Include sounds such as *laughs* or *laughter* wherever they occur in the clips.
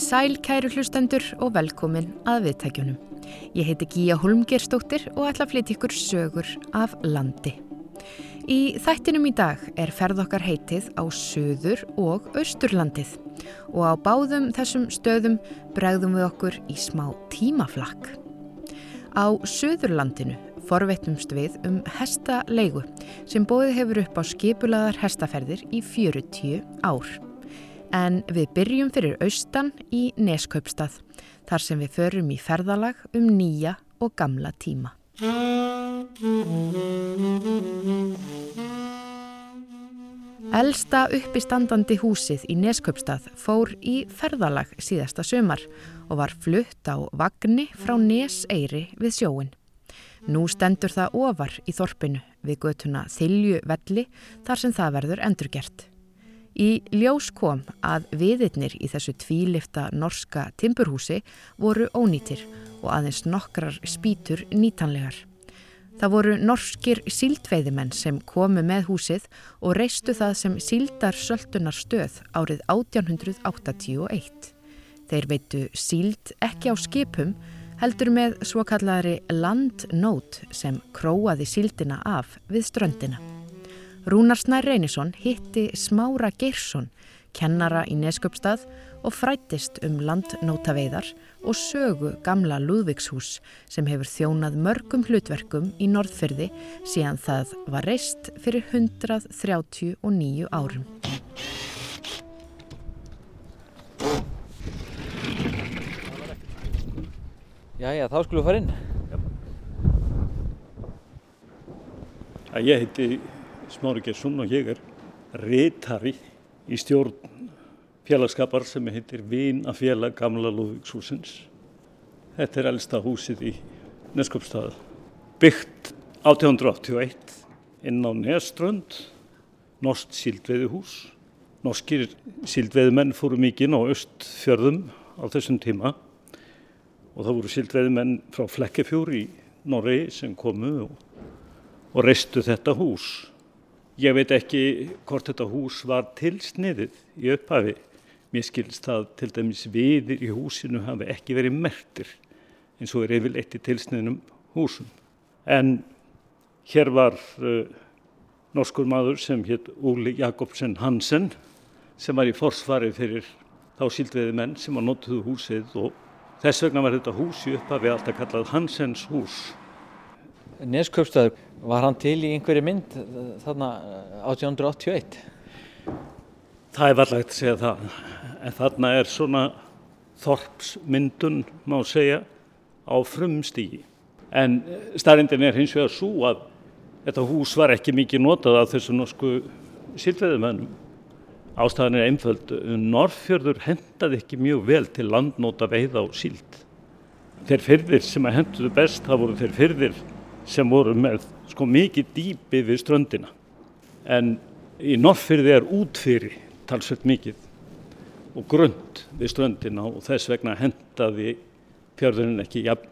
Komiði sæl kæru hlustendur og velkomin að viðtækjunum. Ég heiti Gíja Holmgerstóttir og ætla að flytja ykkur sögur af landi. Í þættinum í dag er ferð okkar heitið á Suður og Austurlandið og á báðum þessum stöðum bregðum við okkur í smá tímaflakk. Á Suðurlandinu forvettumst við um hestaleigu sem bóðið hefur upp á skipulaðar hestaferðir í 40 ár. En við byrjum fyrir austan í Neskaupstað, þar sem við förum í ferðalag um nýja og gamla tíma. Elsta uppistandandi húsið í Neskaupstað fór í ferðalag síðasta sömar og var flutt á vagnni frá Neseyri við sjóin. Nú stendur það ofar í þorpinu við götuna Þilju velli þar sem það verður endurgert. Í ljós kom að viðirnir í þessu tvílifta norska timburhúsi voru ónýtir og aðeins nokkrar spýtur nýtanlegar. Það voru norskir síldveiðimenn sem komu með húsið og reistu það sem síldar söldunar stöð árið 1881. Þeir veitu síld ekki á skipum heldur með svo kallari landnót sem króaði síldina af við ströndina. Rúnarsnær Reynisson hitti Smára Geirsson, kennara í Nesköpstað og frættist um landnótaveiðar og sögu gamla Lúðvíkshús sem hefur þjónað mörgum hlutverkum í Norðfyrði síðan það var reist fyrir 139 árum. Jæja, þá skulum við fara inn. Ég heiti Smári Gesson og ég er reytari í stjórn félagskapar sem heitir Vínafélag Gamla Lúðvíkshúsins. Þetta er elsta húsið í Neskopstaða. Byggt 1881 inn á Neströnd, norsk síldveiðuhús. Norskir síldveiðumenn fóru mikinn á östfjörðum á þessum tíma og það voru síldveiðumenn frá Flekkefjóri í Norri sem komu og, og reistu þetta hús. Ég veit ekki hvort þetta hús var tilsniðið í upphafi. Mér skilst það til dæmis viðir í húsinu hafi ekki verið mertir eins og er yfirleitt í tilsniðnum húsum. En hér var uh, norskur maður sem hétt Úli Jakobsen Hansen sem var í forsvari fyrir þá síldveiði menn sem var notuðu húsið og þess vegna var þetta hús í upphafi alltaf kallað Hansens hús. Neskaupstæður, var hann til í einhverju mynd þarna 1881? Það er varlegt að segja það, en þarna er svona þorpsmyndun, má segja, á frumstígi. En starrindin er hins vegar svo að þetta hús var ekki mikið notað af þessu norsku síldveðumennum. Ástæðan er einföld, Norrfjörður hendaði ekki mjög vel til landnóta veiða og síld. Þeir fyrðir sem að henduðu best, það voru þeir fyrðir sem voru með sko mikið dýpi við ströndina en í Norrfyrði er útfyrir talsveit mikið og grund við ströndina og þess vegna hendaði fjörðurinn ekki jafn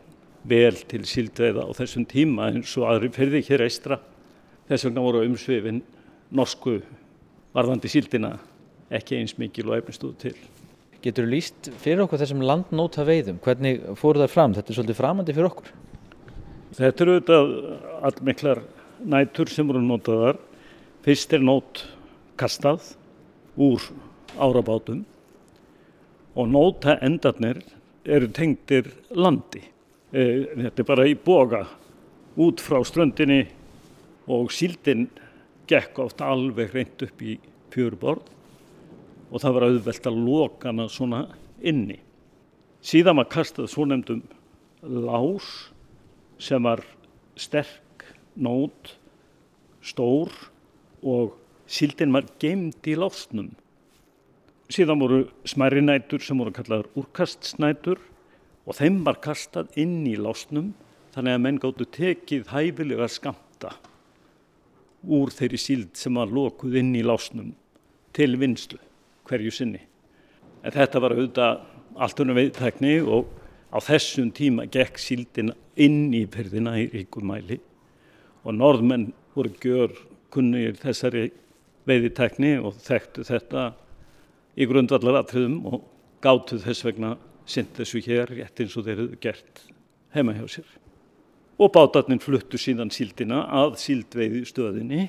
vel til síldveiða á þessum tíma eins og aðri fyrði hér eistra þess vegna voru umsvifin norsku varðandi síldina ekki eins mikil og efnistuð til. Getur þú líst fyrir okkur þessum landnóta veiðum? Hvernig fóru það fram? Þetta er svolítið framandi fyrir okkur. Þetta eru auðvitað allmiklar nætur sem voru notaðar. Fyrst er nót kastað úr árabátum og nóta endarnir eru tengdir landi. E, þetta er bara í boga út frá ströndinni og síldin gekk oft alveg reynd upp í fjöruborð og það var auðvelt að loka hana svona inni. Síðan var kastað svo nefndum lás sem var sterk, nót, stór og síldin var gemd í lásnum. Síðan voru smæri nætur sem voru kallaður úrkastsnætur og þeim var kastað inn í lásnum þannig að menn gáttu tekið hæfilega skamta úr þeirri síld sem var lokuð inn í lásnum til vinslu hverju sinni. En þetta var auðvitað allt unna viðtækni og á þessum tíma gekk síldin inn í pyrðina í ríkum mæli og norðmenn voru gjör kunnir þessari veiðitekni og þekktu þetta í grundvallar atriðum og gátuð þess vegna synd þessu hér rétt eins og þeir hefðu gert heima hjá sér. Og bátarnir fluttu síðan síldina að síldveiði stöðinni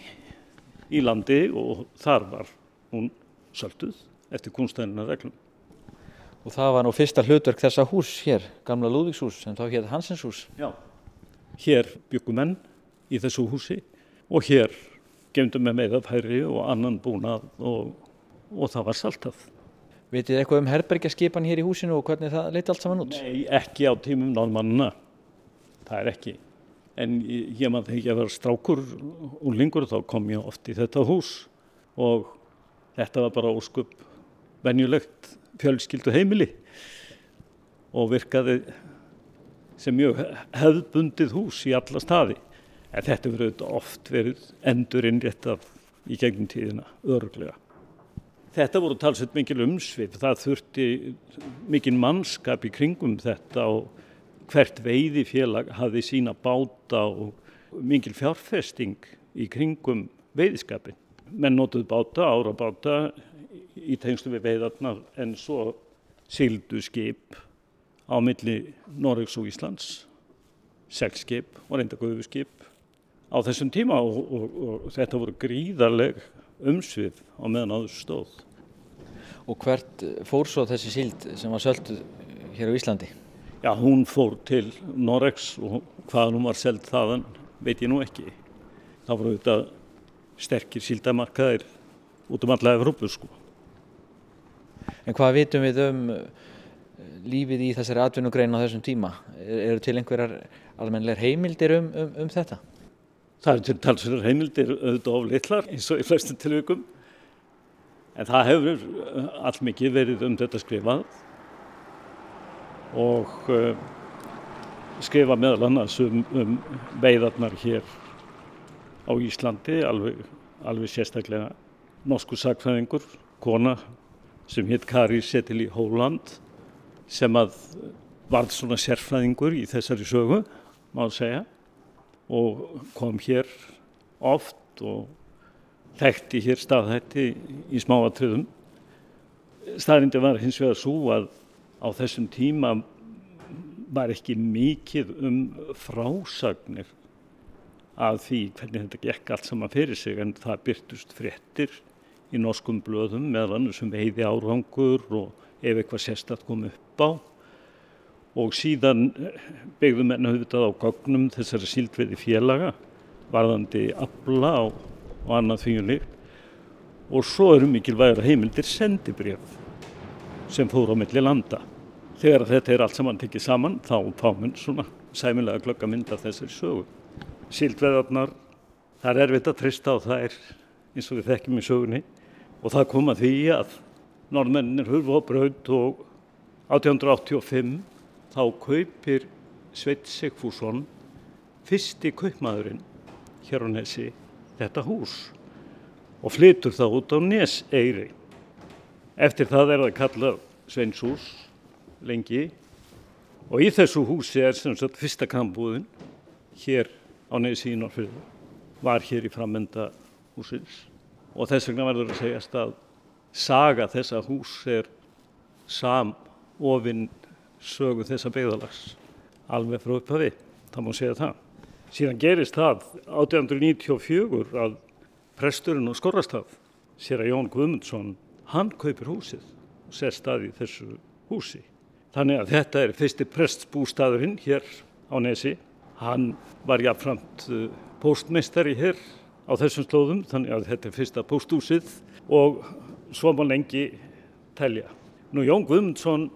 í landi og þar var hún sölduð eftir kunstæðina reglum. Og það var nú fyrsta hlutverk þessa hús hér, gamla Lúðvíkshús sem þá hétt Hansenshús. Já. Hér byggum menn í þessu húsi og hér gemdum við meðafæri og annan búnað og, og það var saltað. Vitið þið eitthvað um herbergjaskipan hér í húsinu og hvernig það leiti allt saman út? Nei, ekki á tímum náðmannuna. Það er ekki. En ég maður þegar ég var strákur og lengur þá kom ég oft í þetta hús og þetta var bara óskup venjulegt fjölskyldu heimili og virkaði sem mjög hefðbundið hús í alla staði. En þetta verður oft verið endur innréttað í gegnum tíðina, öruglega. Þetta voru talsett mikil umsvið, það þurfti mikil mannskap í kringum þetta og hvert veiði félag hafði sína báta og mikil fjárfesting í kringum veiðskapin. Menn notuð báta, ára báta í tengslu við veiðarnar en svo sildu skip á milli Norregs og Íslands, seglskip og reynda guðuskip á þessum tíma og, og, og þetta voru gríðarleg umsvið á meðan áður stóð. Og hvert fór svo þessi síld sem var sölduð hér á Íslandi? Já, hún fór til Noregs og hvað hún var seld þaðan veit ég nú ekki. Það voru auðvitað sterkir síldamarkaðir út um alla Evrópu sko. En hvað vitum við um lífið í þessari atvinnugrein á þessum tíma? Er, eru til einhverjar almenlegar heimildir um, um, um þetta? Það eru til talsverðar heimildir auðvitað of litlar eins og í flestum tilvíkum en það hefur allmikið verið um þetta skrifað og uh, skrifa meðal annars um, um veiðarnar hér á Íslandi alveg, alveg sérstaklega norsku sakfræðingur, kona sem hitt Kari Setil í Hóland sem að varð svona sérfræðingur í þessari sögu má segja og kom hér oft og þekkti hér staðhætti í smáatriðum. Staðrindi var hins vegar svo að á þessum tíma var ekki mikið um frásagnir af því hvernig þetta gekk allt saman fyrir sig en það byrtust fréttir í norskum blöðum meðan sem heiði árangur og ef eitthvað sérstatt kom upp á og síðan byggðum enn auðvitað á gognum þessari síldveiði félaga varðandi abla og, og annað þvíunleik og svo eru mikilvægur heimildir sendibrjöf sem fór á milli landa. Þegar þetta er allt saman tekið saman þá fáminn svona sæmilega glögga mynda þessari sögu. Síldveðarnar, það er erfitt að trista á þær eins og við þekkjum í sögunni og það kom að því að norðmennir hurfu á braut og 1885 þá kaupir Sveit Sigfússon fyrsti kaupmaðurinn hér á Nesi þetta hús og flytur það út á Neseyri. Eftir það er það kallað Sveinshús lengi og í þessu húsi er sem sagt fyrsta kampbúðin hér á Nesi í Norrfjörðu var hér í framenda húsins og þess vegna verður að segjast að saga þessa hús er sam ofinn sögu þessa beigðalags alveg frá upphafi, það má segja það. Síðan gerist það 1894 að presturinn og skorrastaf, sér að Jón Guðmundsson, hann kaupir húsið og sér stað í þessu húsi. Þannig að þetta er fyrsti prestsbústaðurinn hér á Nesi. Hann var jáfnframt uh, póstmeistari hér á þessum slóðum, þannig að þetta er fyrsta pósthúsið og svo má lengi telja. Nú Jón Guðmundsson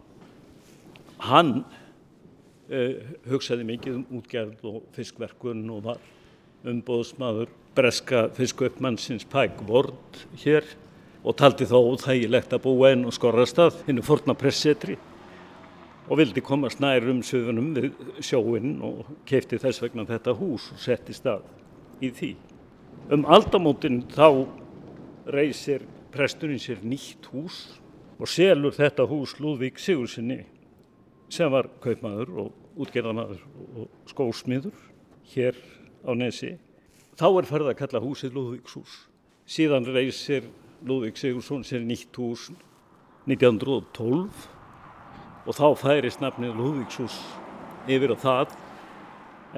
Hann uh, hugsaði mikið um útgerð og fiskverkun og var umbóðsmaður breska fiskuppmannsins Pike Ward hér og taldi þó þægilegt að búa einn og skorrastað hinnu forna pressetri og vildi komast nær um sögunum við sjóinn og keipti þess vegna þetta hús og setti stað í því. Um aldamótin þá reysir presturinn sér nýtt hús og selur þetta hús Lúðvík Sigursinni sem var kaupmaður og útgerðamaður og skósmiður hér á Nesi. Þá er ferð að kalla húsið Lúðvíkshús. Síðan reysir Lúðvík Sigursson sér nýtt hús 1912 og þá færist nafnið Lúðvíkshús yfir á það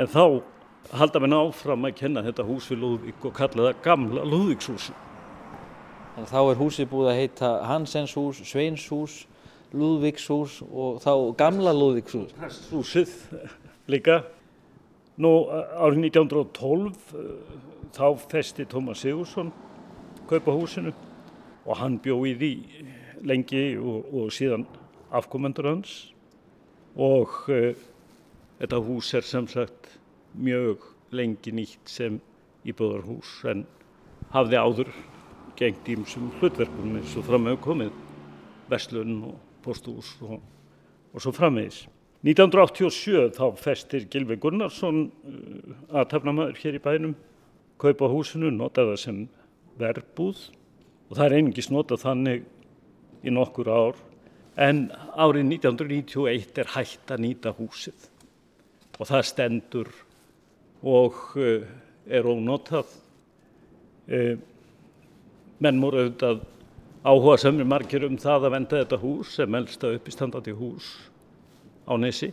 en þá halda mér áfram að kenna þetta hús við Lúðvík og kalla það gamla Lúðvíkshús. Þannig að þá er húsið búið að heita Hansenshús, Sveinshús, Lúðvíkshús og þá gamla Lúðvíkshús. Húsið líka. Nú árið 1912 þá festi Tómas Sigursson kaupa húsinu og hann bjó í því lengi og, og síðan afkomendur hans og uh, þetta hús er sem sagt mjög lengi nýtt sem íbúðarhús en hafði áður gengt ímsum hlutverkum eins og fram með komið vestlun og postús og, og svo framvegis. 1987 þá festir Gilvi Gunnarsson uh, aðtapnamaður hér í bænum kaupa húsinu, nota það sem verbúð og það er einingis nota þannig í nokkur ár en árið 1991 er hægt að nýta húsið og það stendur og uh, er ónotað. Uh, menn voru auðvitað áhuga sömur margir um það að venda þetta hús sem elsta upp í standandi hús á Nesi.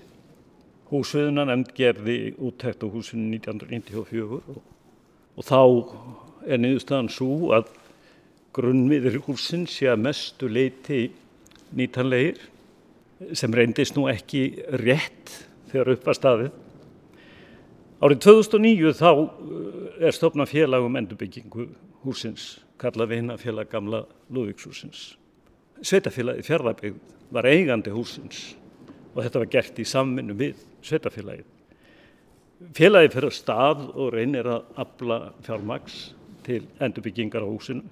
Húsviðuna nefnd gerði úttækt á húsinu 1994 og, og þá er niðurstaðan svo að grunnviður húsin sé að mestu leiti nýtanlegir sem reyndist nú ekki rétt þegar upp var staðið. Árið 2009 þá eh, er stofna félag um endurbyggingu húsins, kallað við hinn að félag gamla Lúvíkshúsins. Sveitafélagi fjárðarbygg var eigandi húsins og þetta var gert í samvinnu við sveitafélagið. Félagi fyrir stað og reynir að abla fjármaks til endurbyggingar á húsinu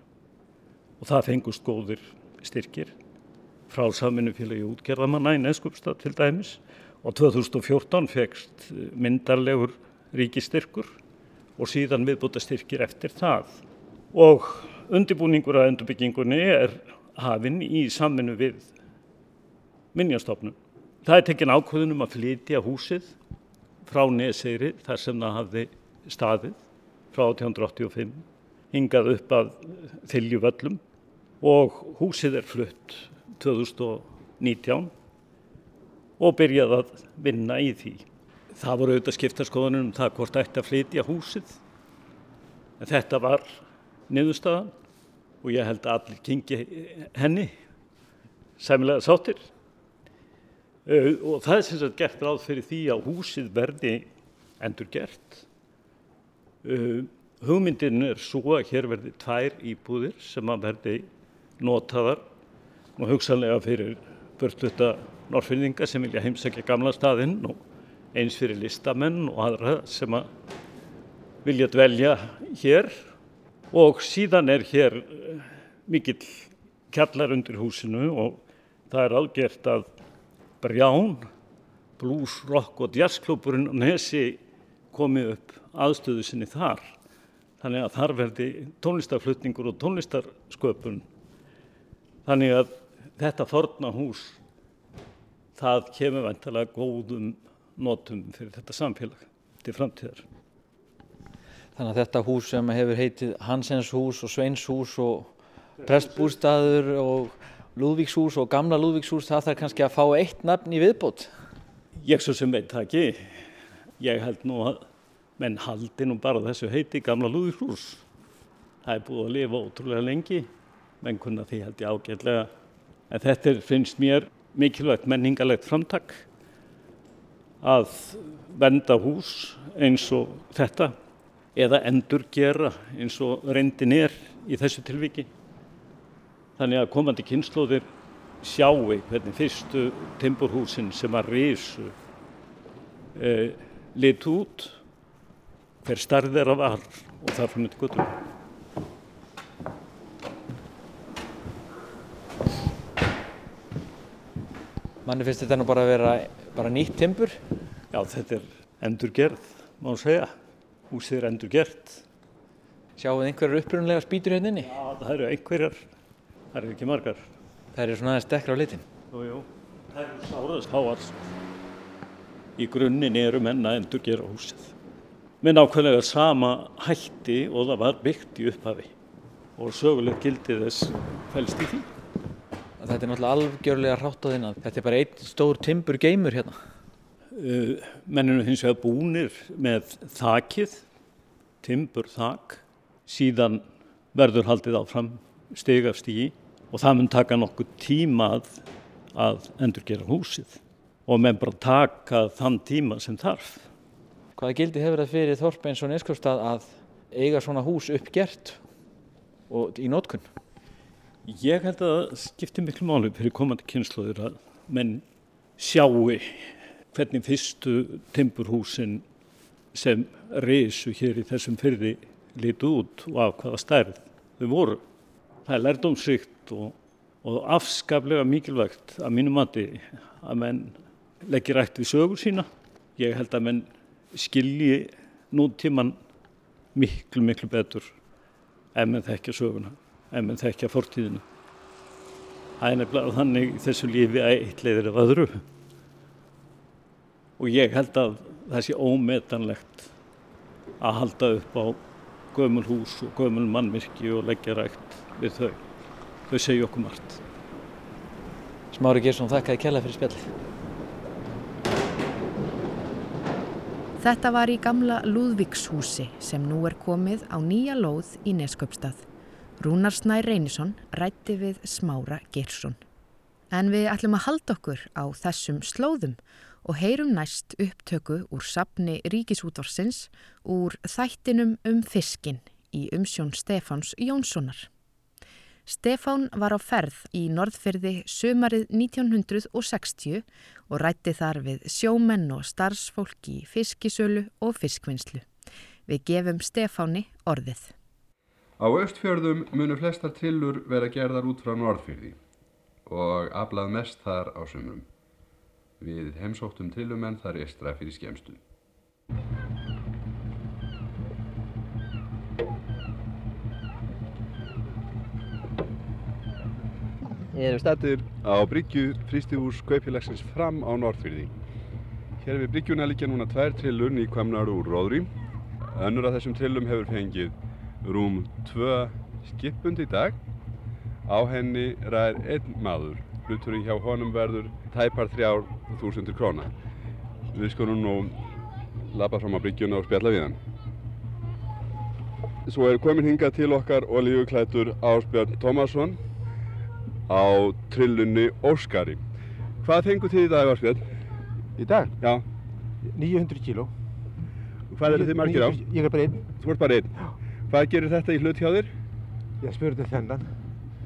og það fengust góðir styrkir frá samvinnufélagi útgerðamanna í Neskupstad til dæmis og 2014 fegst myndarlegur ríkistyrkur og síðan viðbúta styrkir eftir það. Og undibúningur að endurbyggingunni er hafinn í samvinnu við minnjastofnun. Það er tekinn ákvöðunum að flytja húsið frá Neseyri þar sem það hafði staðið frá 1885 hingað upp að þyljuvöllum og húsið er flutt 2019 og byrjað að vinna í því. Það voru auðvitað skiptarskoðanum um það hvort ætti að flytja húsið en þetta var niðurstaðan og ég held að allir kingi henni sæmilega sáttir og það er sem sagt gert ráð fyrir því að húsið verði endur gert. Hugmyndin er svo að hér verði tvær íbúðir sem að verði notaðar og hugsanlega fyrir börnluta norrfyrðinga sem vilja heimsækja gamla staðinn og eins fyrir listamenn og aðra sem að vilja dvelja hér og síðan er hér mikill kjallar undir húsinu og það er algjört að Brján, blues, rock og jazzklúburinn og Nesi komið upp aðstöðu sinni þar. Þannig að þar verði tónlistarflutningur og tónlistarsköpun. Þannig að þetta forna hús, það kemur vantilega góðum notum fyrir þetta samfélag til framtíðar. Þannig að þetta hús sem hefur heitið Hansens hús og Sveins hús og prestbústaður og Lúðvíkshús og gamla Lúðvíkshús það þarf kannski að fá eitt nafn í viðbót. Ég svo sem veit það ekki. Ég held nú að menn haldi nú bara þessu heiti gamla Lúðvíkshús. Það er búið að lifa ótrúlega lengi. Menn kunna því held ég ágætlega. En þetta er, finnst mér mikilvægt menningalegt framtak að venda hús eins og þetta eða endur gera eins og reyndin er í þessu tilviki þannig að komandi kynnslóðir sjáu hvernig fyrstu timburhúsin sem að risu e, lit út hver starðir af all og það fyrir myndi guttum. Manni finnst þetta nú bara að vera bara nýtt timbur? Já, þetta er endurgerð, má segja. Húsið er endurgerð. Sjáuð einhverjar upprunlega spýtur hérna inni? Já, það eru einhverjar Það eru ekki margar. Það eru svona aðeins dekkra á litin? Jú, jú. Það eru sáraðs háar. Í grunninn eru menna endur gera húsið. Með nákvæmlega sama hætti og það var byggt í upphafi. Og söguleg gildið þess fælst í því. Þetta er náttúrulega algjörlega rátt á þinnan. Þetta er bara einn stór timbur geimur hérna. Uh, menninu finnst við að búnir með þakið, timbur þak, síðan verður haldið áfram stig af stígi og það mun taka nokkuð tíma að, að endurgera húsið og menn bara taka þann tíma sem þarf. Hvaða gildi hefur það fyrir Þorp eins og Neskjöpstað að eiga svona hús uppgert og í nótkunn? Ég held að það skiptir miklu máli fyrir komandi kynnslóðir að menn sjáu hvernig fyrstu timburhúsin sem reysu hér í þessum fyrri litu út og af hvaða stærð þau voru. Það er lærdomsrikt og, og afskaplega mikilvægt að mínum mati að menn leggja rætt við sögur sína. Ég held að menn skilji nútíman miklu, miklu betur ef menn þekkja söguna, ef menn þekkja fortíðina. Það er nefnilega þannig í þessu lífi að eitt leiðir af öðru. Og ég held að það sé ómetanlegt að halda upp á gömul hús og gömul mannvirki og leggja rægt við þau. Þau segja okkur margt. Smári Gersson, þakkaði kella fyrir spjallið. Þetta var í gamla Lúðvíkshúsi sem nú er komið á nýja lóð í Nesköpstað. Rúnar Snær Reynisson rætti við Smára Gersson. En við ætlum að halda okkur á þessum slóðum og heyrum næst upptöku úr sapni Ríkisútvarsins úr þættinum um fiskin í umsjón Stefáns Jónssonar. Stefán var á ferð í Norðfyrði sömarið 1960 og rætti þar við sjómenn og starfsfólk í fiskisölu og fiskvinnslu. Við gefum Stefáni orðið. Á austfjörðum munu flestar trillur vera gerðar út frá Norðfyrði og aflað mest þar á sumrum. Við heimsóttum trillumenn þar estra fyrir skemstu. Við erum stættir á Bryggju frístihús Kaupfélagsins fram á Norðfyrði. Hér við Bryggjuna líka núna tvær trillur nýkvamnar úr Róðri. Önnur af þessum trillum hefur fengið rúm tvö skipund í dag. Á henni ræðir einn maður. Hluturinn hjá honum verður tæpar þrjár þúsundur króna. Við skonum nú lappa fram á Bryggjuna og spjalla við hann. Svo er komin hingað til okkar olíuklætur Ásbjörn Tómasson á trillunni Óskari. Hvað fengur þið í dag, Óskar? Í dag? Já. 900 kíló. Hvað eru þið margir á? Ég er bara einn. Þú ert bara einn? Hvað gerir þetta í hlut hjá þér? Ég spurði þennan.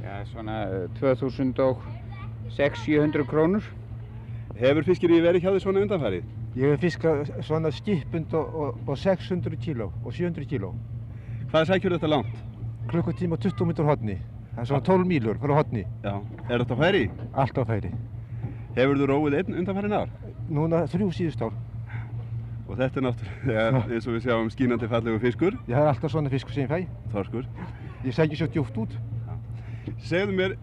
Já, svona 2600-700 krónur. Hefur fiskir í verið hjá þér svona undanfærið? Ég hef fiskað svona skipund og, og, og 600 kíló og 700 kíló. Hvað sækjur þetta langt? Klukkutíma og 20 mítur hodni. Það er svona 12 mílur frá hodni. Já. Er þetta á færi? Allt á færi. Hefur þú róið einn undanfærin ár? Núna þrjú síðust ár. Og þetta er náttúrulega eins og við sjáum skínandi fallegu fiskur. Ég har alltaf svona fiskur sem ég fæ. Þorskur. Ég sækir svo djúft út. Segðu mér,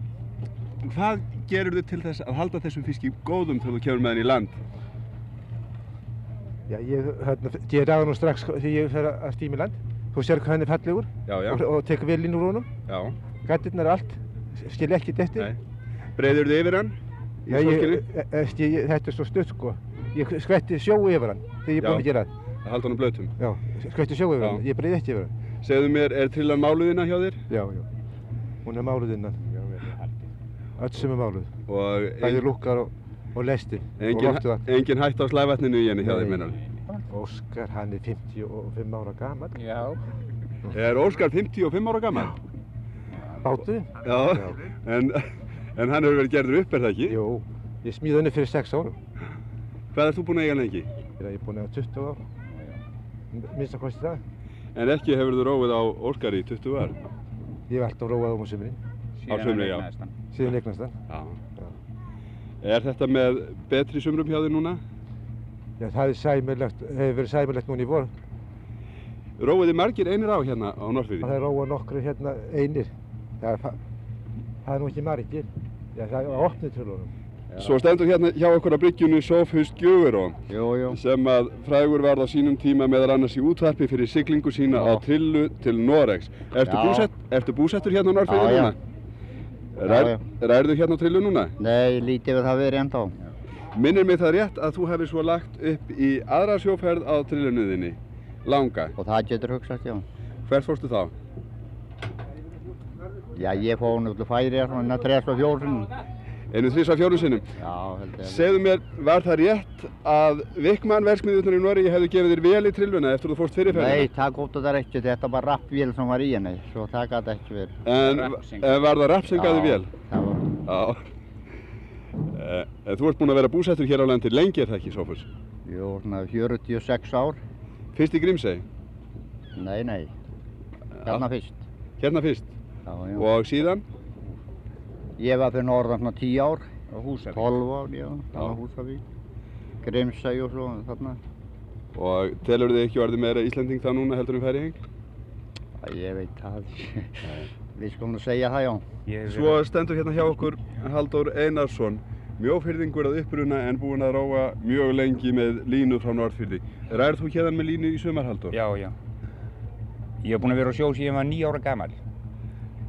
hvað gerur þið til þess að halda þessum fiski góðum þegar þú kemur með henni í land? Já, ég, hérna, ég ræða nú strax þegar ég fer að stýma í land. Þú sér hvað hann er fallegur Já, já. og, og tekur vel inn úr honum. Já. Gattirnar allt, skil ekkert eftir. Nei. Breiður þið yfir hann? Já, ég, sólskini? e- e- ég, þetta er svo stutt sko. Ég skvetti sjó yfir hann þegar ég er búinn að gera það. Að halda honum blöytum. Já, skvetti sjó yfir Já. hann. Ég breiði ekki yfir hann. Segðu mér, er trillan máluðina hjá þér? Já, já. Hún er máluð innan. Öll sem er máluð. Og Bæði ein, lúkar og, og lesti. Og engin, loftu það. engin hætt á slævatninu í henni hjá þér, Nei. minnar. Óskar, hann er 55 ára gammal. Já. Er Óskar 55 ára gammal? Báturinn? Já. Já. En, en hann hefur verið gerður upp, er það ekki? Jú. Ég smíði henni fyrir 6 árum. Hvað ert þú búinn að eiga lengi? Ég er búinn að hafa 20 ár. Minnst að kosti það. En ekki hefur þú róið á Óskar í 20 ár? Ég hef alltaf róað um á sumrin. Á sumri, já. Síðan eignast. Já. Er þetta með betri sumrum hjá þér núna? Já, það er sæmilegt, hefur verið sæmilegt núna í vor. Róið þið margir einir á hérna á Norðfyrði? Það er róa nokkru hérna einir. Það er, það er nú ekki margir. Já, það er á opnið trölunum. Svo stendur hérna hjá okkur á bryggjunni Sofhus Gjöguró Jú, jú. sem að frægur varð á sínum tíma meðal annars í útvarpi fyrir siglingu sína Já. á trillu til Noregs. Ertu, Já. búsett, ertu búsettur hérna á Já, já. núna? Rær, já. rærðu hérna á trillu núna? Nei, lítið við það verið ennþá. Minnir mig það rétt að þú hefði svo lagt upp í aðra sjóferð á trillunniðinni, langa. Og það getur hugsast, já. Hvert fórstu þá? Já, ég fóð nú til færi svona 34 sinni. Einu þrís af fjórum sinnum. Já, held ég. Segðu mér, var það rétt að Vikman verksmiðutnar í Noregi hefðu gefið þér vel í trilluna eftir þú fórst fyrirferðina? Nei, það gótt það ekki, þetta var rappvél sem var í henni, svo það gæti ekki verið. En, en var það rapp sem gæði vel? það var. Já. Eh, En þú ert búinn að vera búsettur hér á landi lengi er það ekki, Sófus? Jú, svona 46 ár. Fyrst í Grímsey? Nei, nei. Hérna fyrst. Hérna fyrst? Já, já. Og síðan? Ég var fyrir norðan svona 10 ár. Á Húsavík. 12 ár, já. Já. Það var Húsavík. Grimsæ og svo þarna. Og telur þið ekki orðið meira Íslanding þá núna heldur um færiðing? Ég veit það. Við skulum nú segja það, já. Svo stendur hérna hjá okkur Halldór Einarsson, mjófyrðingur að uppruna en búinn að róa mjög lengi með línu frá Norðfyrði. Rærð þú hérna með línu í sumar, Halldór? Já, já. Ég hef búinn að vera á sjó síðan ég var nýja ára gammal.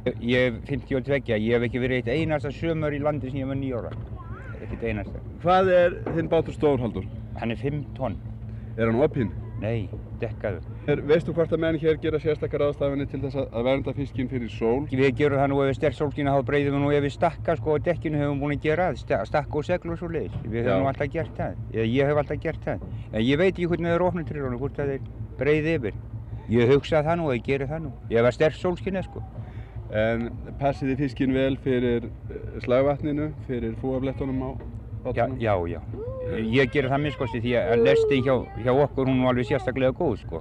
Ég- er 52, ég hef ekki verið eitt einasta sömur í landi sem ég var nýja ára. Ekkert einasta. Hvað er þinn bátur stór, Halldór? Hann er 5 tonn. Er hann opinn? Nei, dekkaður. Er, veistu hvort að menn hér gera sérstakar aðstafinni til þess að, að vernda fiskinn fyrir sól? Við gerum það nú ef við sterk sólskina þá breyðum við nú ef við stakka sko og dekkinu höfum búin að gera sta- stakka og seglu og svo leiðis. Við Já. höfum nú alltaf gert það. Eða ég hef alltaf gert það. En ég veit ekki hvernig það er honum, hvort það er breiði yfir. Ég hugsa það nú og ég geri það nú. Ég að sterk sólskina sko. En passiði fiskinn vel fyrir eh, slagvatninu, fyrir fúablettunum á Já, bátunum? já, já. Ég gerir það minnskosti því að lestin hjá, hjá okkur hún var alveg sérstaklega góð sko.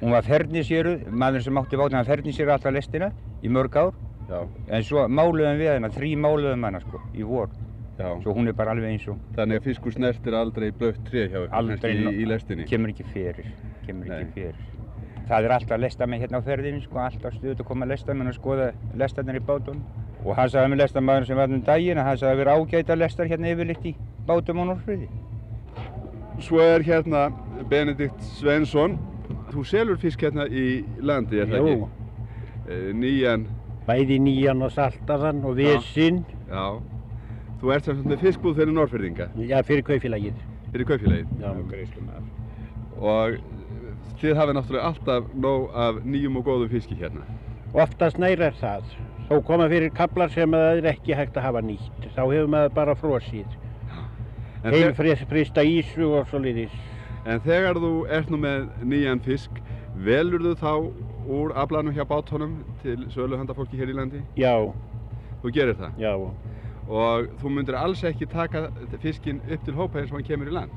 Hún var fernisjöruð, maður sem átti bátinn að fernisjöru alltaf lestina í mörg ár. Já, En svo máluðum við hana, þrý máluðum hana sko, í vor. já. Svo hún er bara alveg eins og Þannig að fiskur snertir aldrei blött tré hjá Aldrei no- í, í lestinni. kemur ekki fyrir, kemur Nei. ekki fyrir. Það er alltaf að lesta mig hérna á ferðinni sko, alltaf stuðt að koma að lesta mig og skoða lestarnir í bátunum. Og hann sagði með lestamæður sem var um daginn að hann sagði að vera ágæta lestar hérna yfirleitt í bátum á Norrfriði. Svo er hérna Benedikt Svensson. Þú selur fisk hérna í landi, er það Jú. ekki? Eh, Nýjan, Bæði nýjan og saltaðan og vesinn, já. Þú ert sem sagt með fiskbúð fyrir Norrfyrðinga, já, fyrir kaufélagið. fyrir kaupfélagið. Já. Og þið hafið náttúrulega alltaf nóg af nýjum og góðum fiski hérna. Oftast nær er það. Þó koma fyrir kaplar sem það er ekki hægt að hafa nýtt. Þá hefur maður bara þeg Heilfrista ísu og svo liðis. en þegar þú ert nú með nýjan fisk, velur þú þá úr aflanum hjá bátunum til söluhandafólki hér í landi? Já, Þú gerir það. já. Og þú myndir alls ekki taka fiskinn upp til hópa eins og hann kemur í land.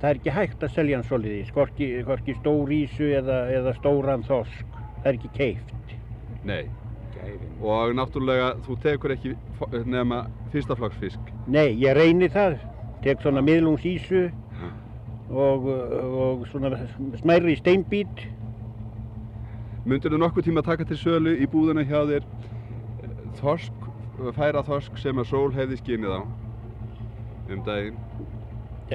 Það er ekki hægt að selja hann svo liðis. Hvorki, hvorki stór ísu eða, eða stóran þorsk. Það er ekki keift. Nei. Og náttúrulega þú tekur ekki fo- nema fyrsta flokks fisk. Nei, ég reyni það. Tek svona miðlungs ísu og, og svona smærri steinbít. Myndir þú nokkuð tíma taka til sölu í búðuna hjá þér þorsk, færa þorsk sem að sól hefði skinnið á um daginn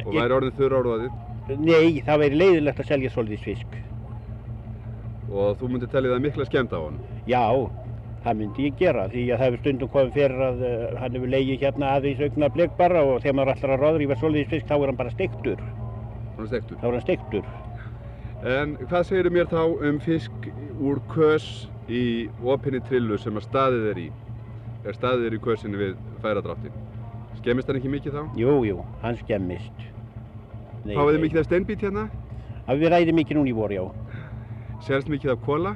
og væri orðin þurra orðaðið Nei, það væri leiðilegt að selja svolítið fisk. og þú myndir tellið það mikla skemmd á hann. Já, það myndi ég gera því að það hefur stundum komið fyrir að uh, hann hefur legið hérna aðeins augna blik bara og þegar maður ætlar að ráðrífa svolítið fisk þá er hann bara steiktur. Þá er hann steiktur. En hvað segir mér þá um fisk úr kös í opinni trillu sem að staðið er í? Er staðið er í kösinni við færadráttin. Skemmist hann ekki mikið þá? Jú, jú, hann skemmist. Nei. mikið af steinbít hérna? Að við ræðum mikið núna í vor, já. Sérst mikið af kóla?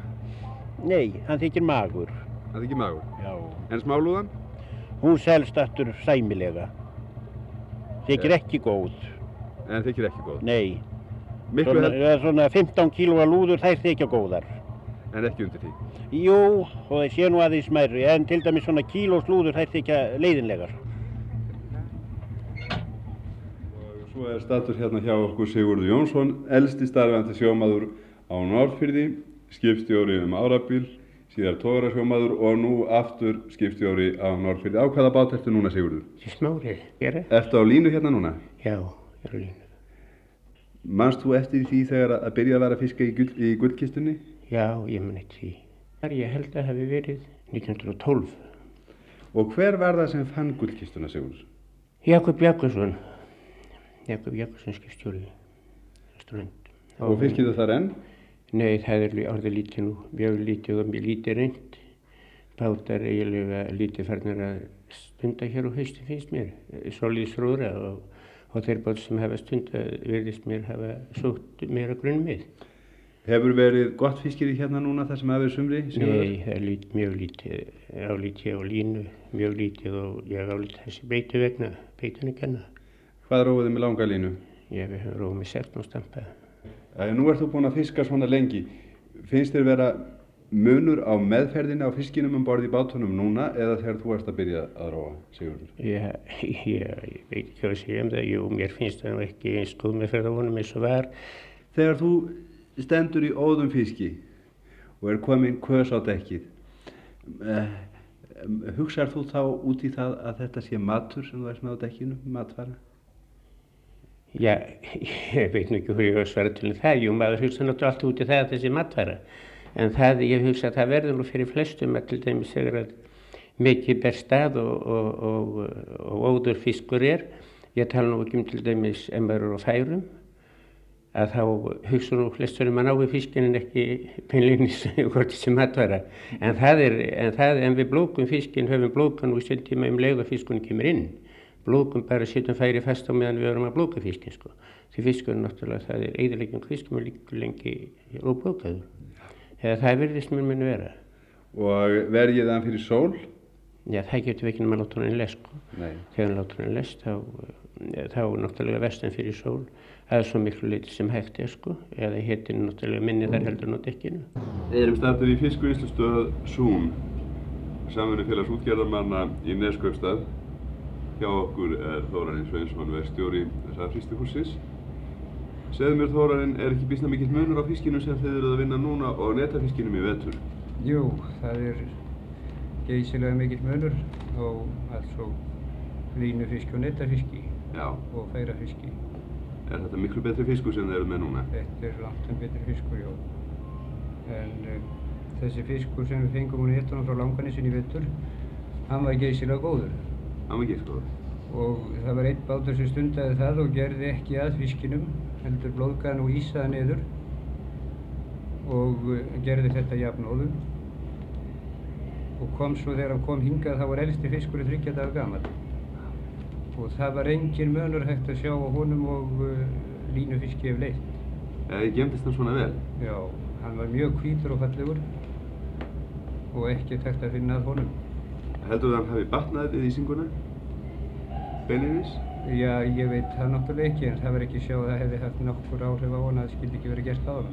Nei, hann þykir magur. Er ekki magur. Já. En smálúðan? Hún selst aftur sæmilega. Þykir ekki góð. En þykir ekki góð. Nei. Miklu Svona, hel- ja, svona 15 kílóa lúður, þær þykja góðar. en ekki undir því. Jú, og það sé nú aðeins smærri, en til dæmis svona kílós lúður, þær þykja leiðinlegar. Svo er statur hérna hjá okkur Sigurður Jónsson, elsti starfandi sjómaður á Norrfyrði, skipstjóri um árabil, síðar tóra sjómaður og nú aftur skipstjóri á Norrfyrði. Á hvaða bát ertu núna Sigurður? Smárið, gera? Ertu á línu hérna núna? Já, ég er á línu. Manst þú eftir því þegar að byrja að vera fiska í, gull, í gullkistunni? Já, ég man eitt því. Þar ég held að hefði verið 1912. Og hver var það sem fann gullkistuna Sigurður? Jakob Jakobsson, Jakob Jakobsson skipstjóri, strönd. Og fiskið það þar enn? Nei, það er orðið lítið nú, mjög lítið og mjög lítið reynd. Bátar eiginlega lítið farnir að stunda hér á haustu finnst mér, solíðsróðra og, og þeir bátar sem hafa stunda verðist mér hafa sótt meira grunn með. Hefur verið gott fiskir í hérna núna þar sem hafið sumri? Sigurður? Nei, það er lít, mjög lítið, álítið á línu, mjög lítið og ég álítið þessi beitu vegna, beitun ekki hana. Hvað róðið með langa línu? Ég róið með 16 stampa. Æ, nú ert þú búin að fiska svona lengi. Finnst þér vera munur á meðferðinni á fiskinum um borði í bátunum núna eða þegar þú ert að byrja að róa, Sigurður? Ég, ég, veit ekki hvað að segja um það, jú, mér finnst það ekki eins góð með ferðavonum eins og var. Þegar þú stendur í óðum fiski og er komin kös á dekkið, eh, hugsar þú þá út í það að þetta sé matur sem þú ert með á dekkinu, matfara? Já, ég veit nú ekki hvað ég var að svara til um það, jú, maður hugsa náttúrulega allt út í það að þessi matfæra. En það, ég hugsa að það verður nú fyrir flestum til dæmis þegar að mikið ber stað og, og, og, og óður fiskur er. Ég tala nú ekki um til dæmis eru á færum, að þá hugsa nú flestur um að ná við fiskinn en ekki peinleinis *laughs* hvort þessi matfæra. En það er, en það, en við blókum fiskinn, höfum blókan og stundtíma um leið og fiskunni kemur inn blókum bara setjum færi fast á meðan við erum að blóka fiskin sko. Því fiskurinn náttúrulega það er eðilegjum fiskum og líkur lengi óblókaður. Eða það verðist mér muni vera. Og verjið hann fyrir sól? Já það getur við ekki náttúrulega láta hann les sko. Nei. Þegar hann láta hann les þá, þá náttúrulega vestan fyrir sól. Það er svo miklu leiti sem hægt er sko. Eða héttin náttúrulega minni þar heldur á dekkinu. Við erum stættir í fiskvinnslustöð Zoom, samfunni félags útgerðarmanna í Neskaupstað. Hjá okkur er Þórarinn Sveinsson verkstjóri þessar fristihúsins. Segðu mér Þórarinn, er ekki bísna mikill munur á fiskinu sem þið eruð að vinna núna og netafiskinum í vetur? Jú, það er geysilega mikill munur á alls og línufiski og netafiski Já. og færafiski. Er þetta miklu betri fiskur sem þið eruð með núna? Þetta er langt en betri fiskur, já. En uh, þessi fiskur sem við fengum úr nettunum frá Langanisinn í vetur, hann var geysilega góður. Ekki sko. Og það var einn bátur sem stundaði það og gerði ekki að fiskinum, heldur blóðgaðan og ísaði niður og uh, gerði þetta jafnóðum. Og kom svo þegar hann kom hingað þá var elsti fiskur í þryggja daga gammal. Og það var engin mönur hægt að sjá á honum og uh, línufiski ef leitt. Eða gemdist hann svona vel? Já, hann var mjög hvítur og fallegur og ekkert hægt að finna að honum. Heldur það að hann hafi batnað við ísinguna? Beininis? Já, ég veit það náttúrulega ekki en það var ekki sjá að það hefði haft nokkur áhrif á hann að það skildi ekki verið gert á hann.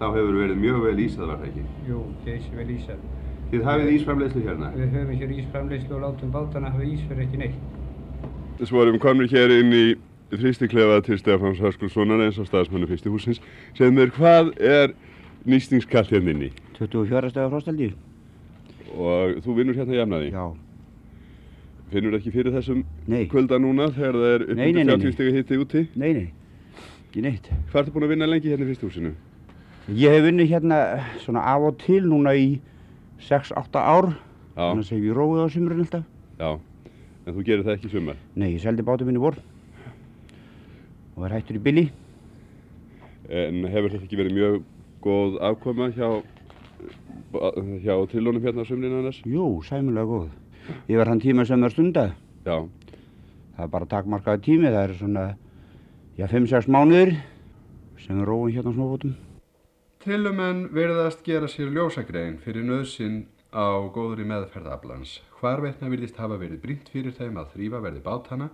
Þá hefur verið mjög vel ísað, var það ekki? Jú, geysi vel ísað. Þið hafið ísframleiðslu hérna? Við höfum hér ísframleiðslu og látum bátana hafa ís fyrir ekki neitt. Svo erum komnir hér inn í fristiklefa til Stefáns Hörskulssonar eins og staðsmannu fristihúsins. Segð mér, hvað er nýstingskall hérna inni? 24 stegar frostaldi. Og þú vinnur hérna jafnaði? Já. Finnur ekki fyrir þessum Nei. kvölda núna þegar það er upp Nei, nei, undir nei, nei. 30 stegi hitti úti? Nei, nei, ekki neitt. Hvað ertu búin að vinna lengi hérna í fristihúsinu? Ég hef vunnið hérna svona af og til núna í 6-8 ár. Þannig að ég róið á sumrun alltaf. Já, en þú gerir það ekki sumar? Nei, ég seldi bátum minn í vor. Og er hættur í billi. En hefur þetta ekki verið mjög góð afkoma hjá, hjá trillónum hérna á sumrinu annars? Jú, sæmulega góð. Ég var hann tíma sem er stundað. Já. Það er bara takmarkaði tími, það er svona, já, 5-6 mánuðir sem við róum hérna á snófótum. Trillumenn verðast gera sér ljósagrein fyrir nöðsinn á góðri meðferð aflans. Hvarvetna virðist hafa verið brýnt fyrir þeim að þrýfa verði bátana,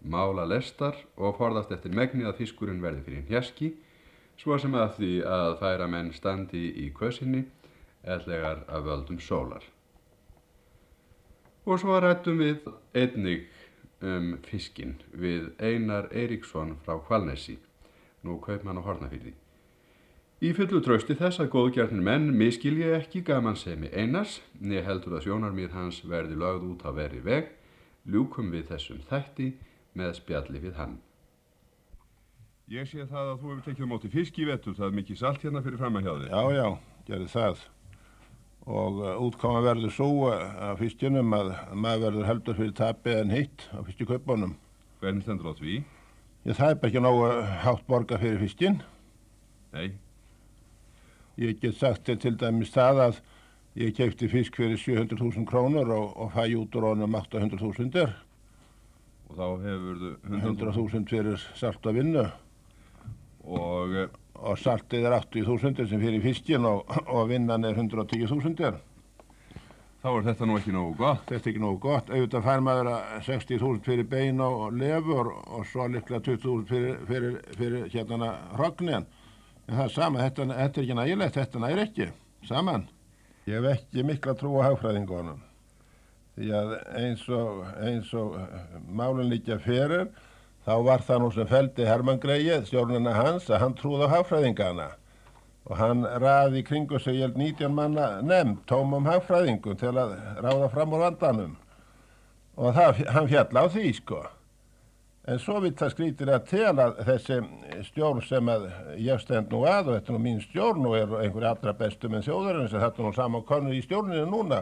mála lestar og forðast eftir megni að fiskurinn verði fyrir hjaski, svo sem að því að færa menn standi í kösinni ellegar af völdum sólar. Og svo rættum við einnig um fiskinn við Einar Eiríksson frá Kvalnesi, nú kaupmann á Hornafyrði. Í fullu trausti þess að góðgjarnir menn miskilji ekki gaman semi Einars, niður heldur að sjónarmið hans verði lögð út á veri veg, ljúkum við þessum þætti með spjalli við hann. Ég sé það að þú hefur tekið á móti fisk í vettur, það er mikið salt hérna fyrir fram að hjá þig. Já, já, gerði það. Og uh, útkoma verður svo að fiskinum að maður verður heldur fyrir tapið en hitt á fiskikaupunum. Hvernig stendur á því? Ég það bara ekki nógu hátt borga fyrir fiskin. Nei. Ég get sagt til, til dæmis það að ég kefti fisk fyrir 700.000 krónur og, og fæ út úr honum 800.000 Og þá hefur þú 100.000 fyrir salt og vinnu og, og saltið er 80.000 sem fyrir fiskin og, og vinnan er 110.000 Þá er þetta nú ekki nógu gott. Þetta er ekki nógu gott. Auðvitað fær maður að 60.000 fyrir bein og lefur og svo líklega 20.000 fyrir, fyrir, fyrir hérna hrognin. En það er sama, þetta, þetta er ekki nægilegt, þetta nægir ekki. Saman. Ég hef ekki mikla trú á hagfræðingunum. Því að eins og, eins og málun líka fyrir, þá var það nú sem feldi Herman Greið, stjórnuna hans, að hann trúði á hagfræðingana. Og hann raði í kringu sig held 19 manna nefn tómum hagfræðingum til að ráða fram úr vandanum. Og það, hann fjall á því sko. En svo vitt það skrítir að til að þessi stjórn sem að ég stend nú að og þetta er nú mín stjórn og er einhverja allra bestu með þjóðarinn sem þetta er nú saman konu í stjórninu núna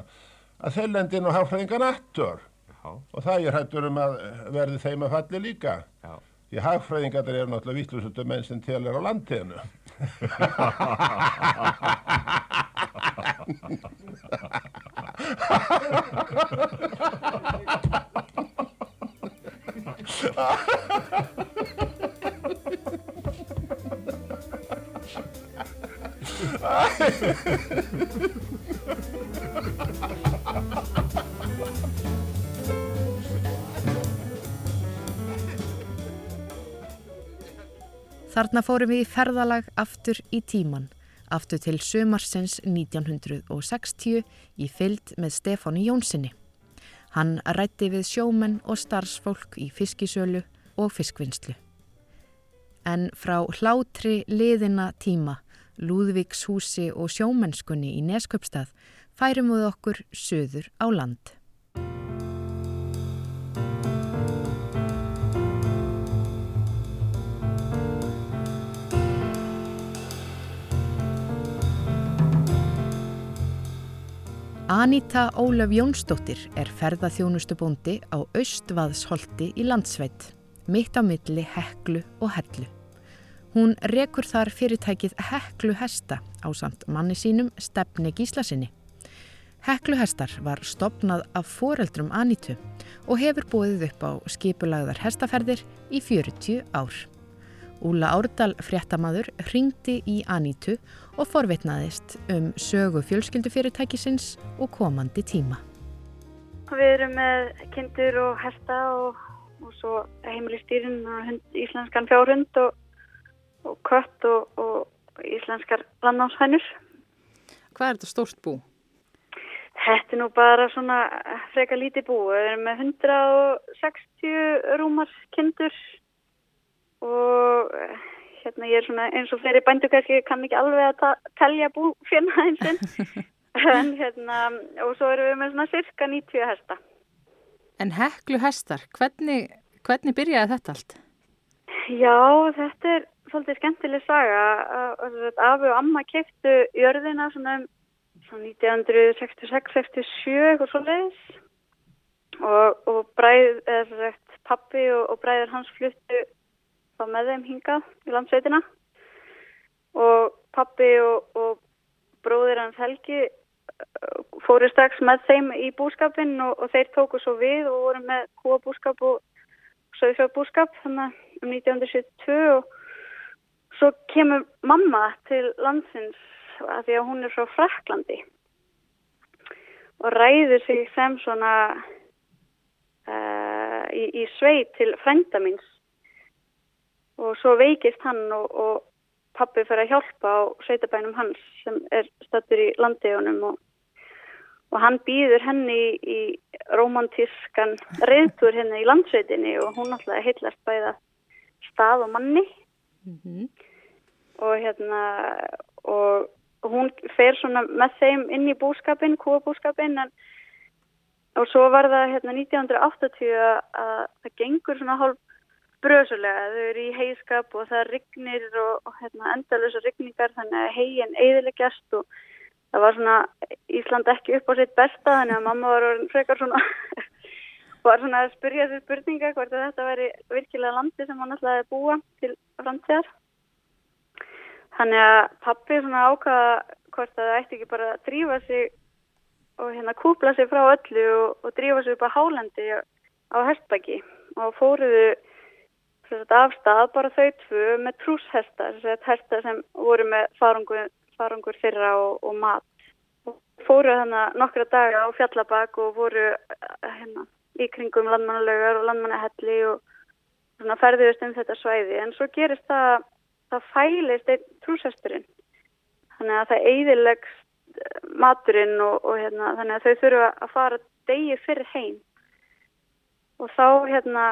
að þeir lendi nú hagfræðingan aftur og það er hættur um að verði þeim að falli líka. Já. því hagfræðingar eru náttúrulega vittlusutu menn sem til er á landinu *laughs* Þarna fórum við í ferðalag aftur í tíman, aftur til sömarsins 1960 í fyllt með Stefáni Jónssoni. Hann rætti við sjómenn og starfsfólk í fiskisölu og fiskvinnslu. En frá hlátri liðina tíma, Lúðvíkshúsi og sjómennskunni í Nesköpstað færum við okkur söður á land. Anita Ólöf Jónsdóttir er ferðaþjónustubóndi á Austvaðsholti í landsveit, mitt á milli Heklu og Hellu. Hún rekur þar fyrirtækið Heklu Hesta á samt manni sínum Stefni Gíslasinni. Heklu Hestar var stopnað af foreldrum Anitu og hefur búið upp á skipulagðar hestaferðir í 40 ár. Úla Árdal fréttamaður ringdi í Anitu og forvitnaðist um sögu fjölskyldufyrirtækisins og komandi tíma. Við erum með kindur og hesta og, og svo heimilistýrin og hund, íslenskan fjárhund og, og kött og, og íslenskar landnámshænur. Hvað er þetta stórt bú? Þetta er nú bara svona freka lítið bú. Við erum með 160 rúmar kindur og hérna ég er svona eins og fleiri bændu kannski kann ekki alveg að telja búfjörna einsinn *laughs* en hérna og svo erum við með svona cirka 90 hesta. En heklu hestar, hvernig, hvernig byrjaði þetta allt? Já, þetta er svolítið skemmtileg saga. Afi og amma keftu jörðina svona um 1966-67 eitthvað svo leiðis og, og bræð, eða sagt, pappi og, og bræður hans fluttu þá með þeim hingað í landsveitina. Og pappi og, og bróðir hans Helgi fóru strax með þeim í búskapin og, og þeir tóku svo við og voru með kúabúskap og sögfjögbúskap þannig um 1972 og svo kemur mamma til landsins að því að hún er frá Fraklandi og ræður sig sem svona uh, í, í sveit til frænda míns og svo veikist hann og, og pappi fyrir að hjálpa á sveitabænum hans sem er stættur í landegunum og, og hann býður henni í, í romantískan reyðtur henni í landsveitinni og hún alltaf heitlast bæða stað og manni Mm -hmm. og hérna og hún fer svona með þeim inn í búskapin, kúabúskapin en og svo var það hérna 1980 að það gengur svona hálf brösulega, þau eru í heiskap og það rignir og, og hérna endalösa rigningar þannig að hegin eðilegjast og það var svona Ísland ekki upp á sitt besta þannig að mamma var orðin frekar svona *laughs* var svona að spyrja sér spurninga hvort að þetta veri virkilega landi sem hann ætlaði að búa til framtíðar. Þannig að pappi svona ákvaða hvort að það ætti ekki bara að drífa sig og hérna kúpla sig frá öllu og, og drífa sig upp á hálendi á hestbæki og fóruðu afstað bara þau tvö með trúshesta hesta sem voru með farangur, farangur þeirra og, og mat. Fóru þannig nokkra daga á fjallabak og voru hérna, í kringum landmannalögar og landmannahelli og ferðiðust um þetta svæði. En svo gerist það það fælist einn trúshesturinn. Þannig að það eiðilegst maturinn og, og hérna, þannig að þau þurfa að fara degi fyrir heim. Og þá hérna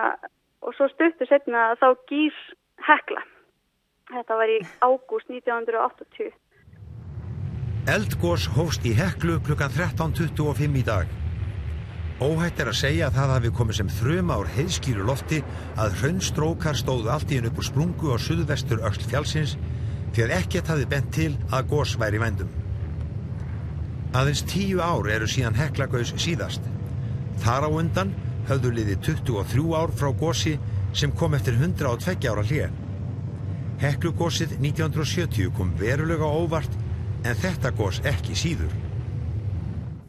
og svo stuttu setna þá gís hekla. Þetta var í ágúst 1980. Eldgós hófst í heklu klukkan 13.25 í dag. Óhætt er að segja að það hafi komið sem þrjum ár heiðskýru lofti að hraunstrókar stóðu allt í henn upp úr sprungu á suðvestur öll fjálsins því að ekkert hafi bent til að gós væri vændum. Aðeins tíu ár eru síðan heklagaus síðast. Þar á undan höfðu liði 23 ár frá gósi sem kom eftir 102 ára hlið. Heklugósið 1970 kom verulega óvart en þetta gós ekki síður.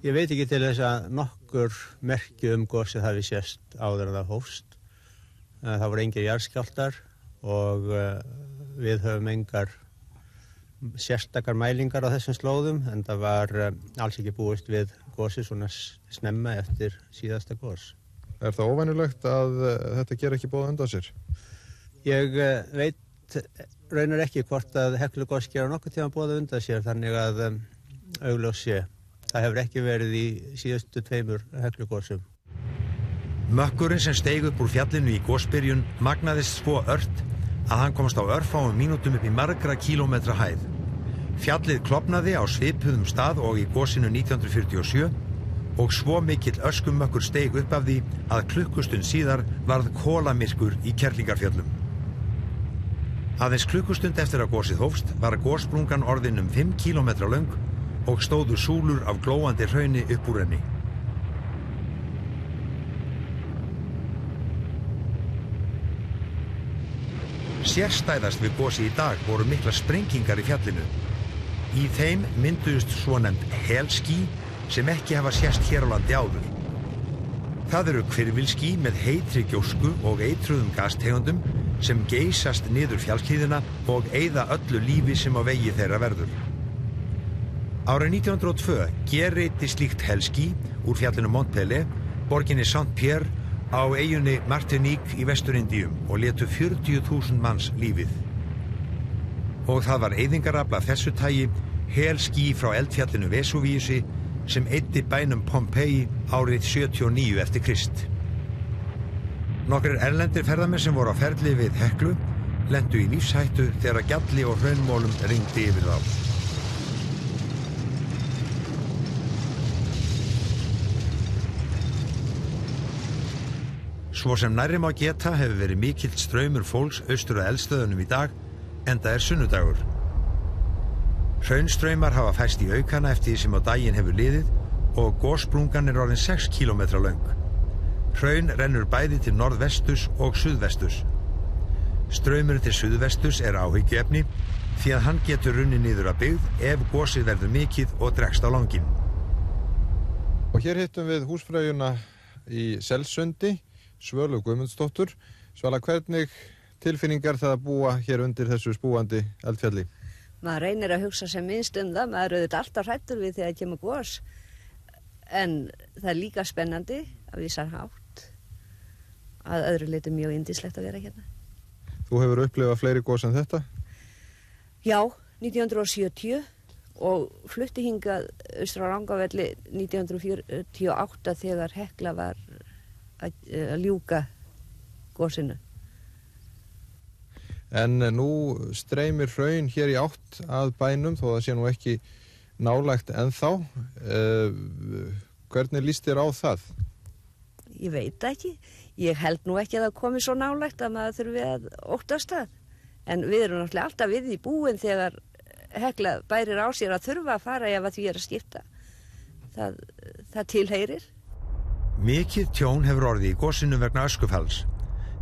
Ég veit ekki til þess að nokkur merkju um gósið hafi sést áður en það hófst. Eh, það voru engir járskjáltar og eh, við höfum engar sérstakar mælingar á þessum slóðum en það var eh, alls ekki búist við gósið svona snemma eftir síðasta gós. Er það óvænulegt að uh, þetta ger ekki bóða undan sér? Ég uh, veit raunar ekki hvort að Heklugós gera nokkuð tíma bóða undan sér þannig að um, augljós sé. Það hefur ekki verið í síðustu tveimur Heklugósum. Mökkurinn sem steig upp úr fjallinu í gósbyrjun magnaðist svo ört að hann komast á örfáum mínútum upp í margra kílómetra hæð. Fjallið klopnaði á svipuðum stað og í gósinu 1947 og svo mikill öskumökkur steig upp af því að klukkustund síðar varð kólamirkur í Kerlingarfjöllum. Aðeins klukkustund eftir að gósið hófst var gósbrungan orðin um 5 km lang og stóðu súlur af glóandi hrauni upp úr henni. Sérstæðast við gósi í dag voru mikla sprengingar í fjallinu. Í þeim mynduðust svo nefnd helskí sem ekki hafa sérst hér á landi áður. Það eru kvirvilski með heitri gjósku og eitruðum gastegundum sem geysast niður fjallklíðina og eigða öllu lífi sem á vegi þeirra verður. Árið 1902 gerreiti slíkt helski úr fjallinu Montpellier, borginni Saint-Pierre á eiginni Martinique í Vesturindíum og letu 40.000 manns lífið. Og það var eyðingarabla þessu tægi helski frá eldfjallinu Vesuvíusi sem eitti bænum Pompeii árið 79 eftir Krist. Nokkur erlendir ferðarmenn sem voru á ferli við Heklu lendu í lífshættu þegar gjalli og hraunmólum ringdi yfir þá. Svo sem nærrim á geta hefur verið mikill ströymur fólks austur á eldstöðunum í dag, enda er sunnudagur. Hraunströymar hafa fæst í aukana eftir því sem á daginn hefur liðið og gósbrungan er orðin 6 km lang. Hraun rennur bæði til norðvestus og suðvestus. Ströymurinn til suðvestus er áhyggjöfni því að hann getur runni niður að byggð ef gósið verður mikill og dregst á langin. Og hér hittum við húsfræjuna í Selsundi, Svölu Guðmundsdóttur. Svala, hvernig tilfinningar það að búa hér undir þessu spúandi eldfjalli? Maður reynir að hugsa sem minnst um það maður auðvitað alltaf hrættur við þegar það kemur gós en það er líka spennandi að vísa hátt að öðru litur mjög indislegt að vera hérna. Þú hefur upplifað fleiri gós en þetta? Já, 1970 og flutti hingað austra á Rangavelli 1948 þegar Hekla var að, að ljúka gósinu En nú streymir hraun hér í átt að bænum þó það sé nú ekki nálægt ennþá. Uh, hvernig líst þér á það? Ég veit ekki. Ég held nú ekki að það komi svo nálægt að maður þurfi að óttast það. En við erum náttúrulega alltaf við í búin þegar hekla bærir á sér að þurfa að fara ef að því er að skipta. Það, það tilheyrir. Mikið tjón hefur orðið í gósinu vegna öskufalls.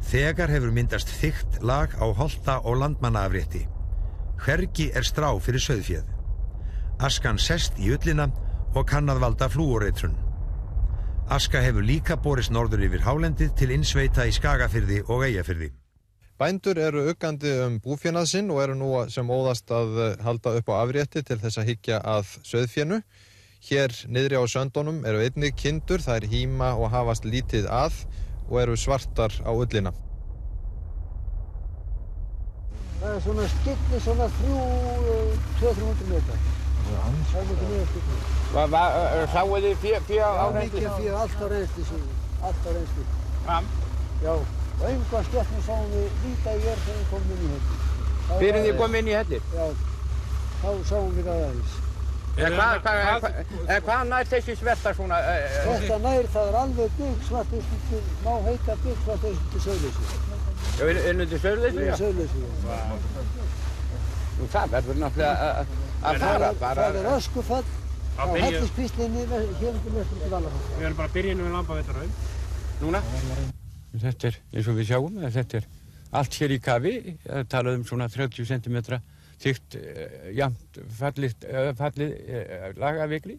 Þegar hefur myndast þygt lag á holta og landmannaafrétti. Hvergi er strá fyrir söðfjöð. Askan sest í ullina og kann að valda flúoreitrun. Aska hefur líka borist norður yfir hálendið til innsveita í Skagafyrði og Eyjafyrði. Bændur eru uggandi um búfjönað sinn og eru nú sem óðast að halda upp á afrétti til þess að higgja að söðfjönu. Hér niðri á söndunum eru einnig kindur, það er híma og hafast lítið að og eru svartar á ullina. Það er svona skilli svona þrjú, 200-300 metrar. Það er mikið mjög skilli. Sáu þið fjö, fjö á Já, mikið fjör, allt á reynslu síðan, allt á reynslu. Fram? Já, og einhvað skellum sáum við líta í jörg þegar við komum inn í helli. Fyrir þið komið inn í hellir? Já, þá sáum við það aðeins. En hvað hva, hva, hva, hva nær þessi sverta svona? Uh, Þetta nær, það er alveg bygg svart upp, má heita bygg svart upp til Söðleysi. Já, er er þetta söðleysi? Já, það verður náttúrulega að- fara bara. Það er öskufall á helliskvíslinni hér undir mestum til Valafall. Við erum bara að byrja inn við Lambaveitaraun. Núna? Þetta er eins og við sjáum þetta er allt hér í kafi, er talað um svona 30 cm þygt, uh, jamt fallið, uh, fallið uh, lagavikli.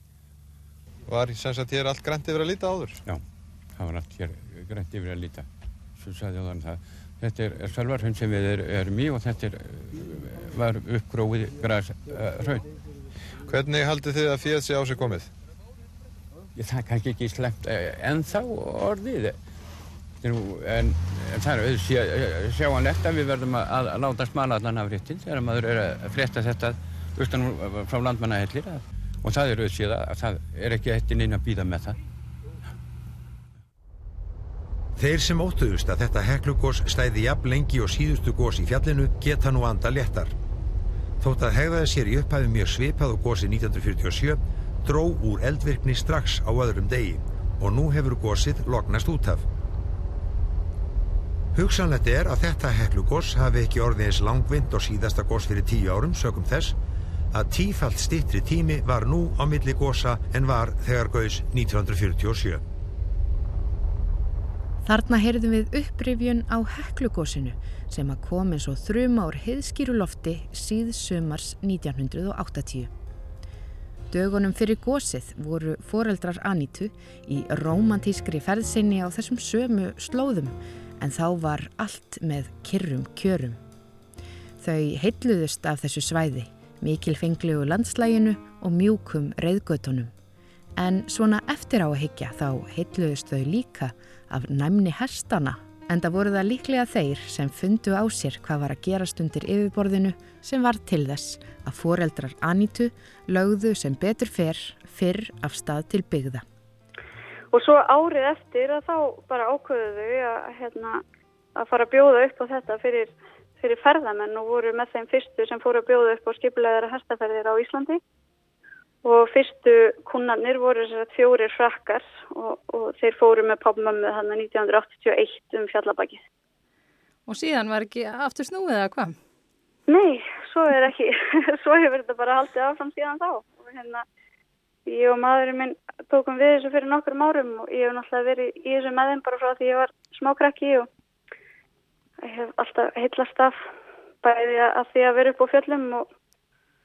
Var sem sagt hér allt grænt yfir að líta áður? Já, það var allt hér grænt yfir að líta. Svo sagði þannig það. Þetta er Sölvarhund sem við er, erum í og þetta er, var uppgróið græs uh. Hvernig haldið þið að fjöð sé á sig komið? Ég, það er kannski ekki slemt ennþá orðið. En, en það er auðvitað sjáanlegt að við verðum að, að, láta smala allan af réttin þegar maður er að frétta þetta austan úr- frá landmannahellir og það er auðvitað að, að það er ekki eftir neina að býða með það. Þeir sem óttuðust að þetta heklugós stæði jafn lengi og síðustu gós í fjallinu geta nú anda léttar. Þótt að hegðaði sér í upphæfi mjög svipað og gósið 1947 dró úr eldvirkni strax á öðrum degi og nú hefur gósið lognast út af. Hugsanlegt er að þetta heklugós hafi ekki orðið eins langvind og síðasta gós fyrir tíu árum sögum þess að tífalt stittri tími var nú á milli gósa en var þegar gaus 1947. Þarna heyrðum við upprifjun á heklugósinu sem að kom eins og þrjum ár heiðskýru lofti síð sumars 1980. Dögunum fyrir gósið voru foreldrar Anítu í romantískri ferðsynni á þessum sömu slóðum en þá var allt með kyrrum kjörum. Þau heilluðust af þessu svæði, mikilfenglegu landslæginu og mjúkum reyðgötunum. En svona eftir á að higgja þá heilluðust þau líka af næmni hestana en það voru það líklega þeir sem fundu á sér hvað var að gerast undir yfirborðinu sem var til þess að foreldrar Anítu lögðu sem betur fer fyrr af stað til byggða. Og svo árið eftir að þá bara ákvöðu þau að, hérna, að fara að bjóða upp á þetta fyrir, fyrir ferðamenn og voru með þeim fyrstu sem fóru að bjóða upp á skipulegðara hestaferðir á Íslandi. Og fyrstu kunnarnir voru að fjórir frakkar og, og þeir fóru með pappmömmu hann 1981 um fjallabakið. Og síðan var ekki aftur snúið eða hvað? Nei, svo er ekki, *laughs* svo hefur þetta bara haldið áfram síðan þá. Og hérna, ég og maðurinn minn tókum við þessu fyrir nokkrum árum og ég hef náttúrulega verið í þessu með þeim bara frá því ég var smákrakki og ég hef alltaf heitlast af bæði að því að vera upp á fjöllum og,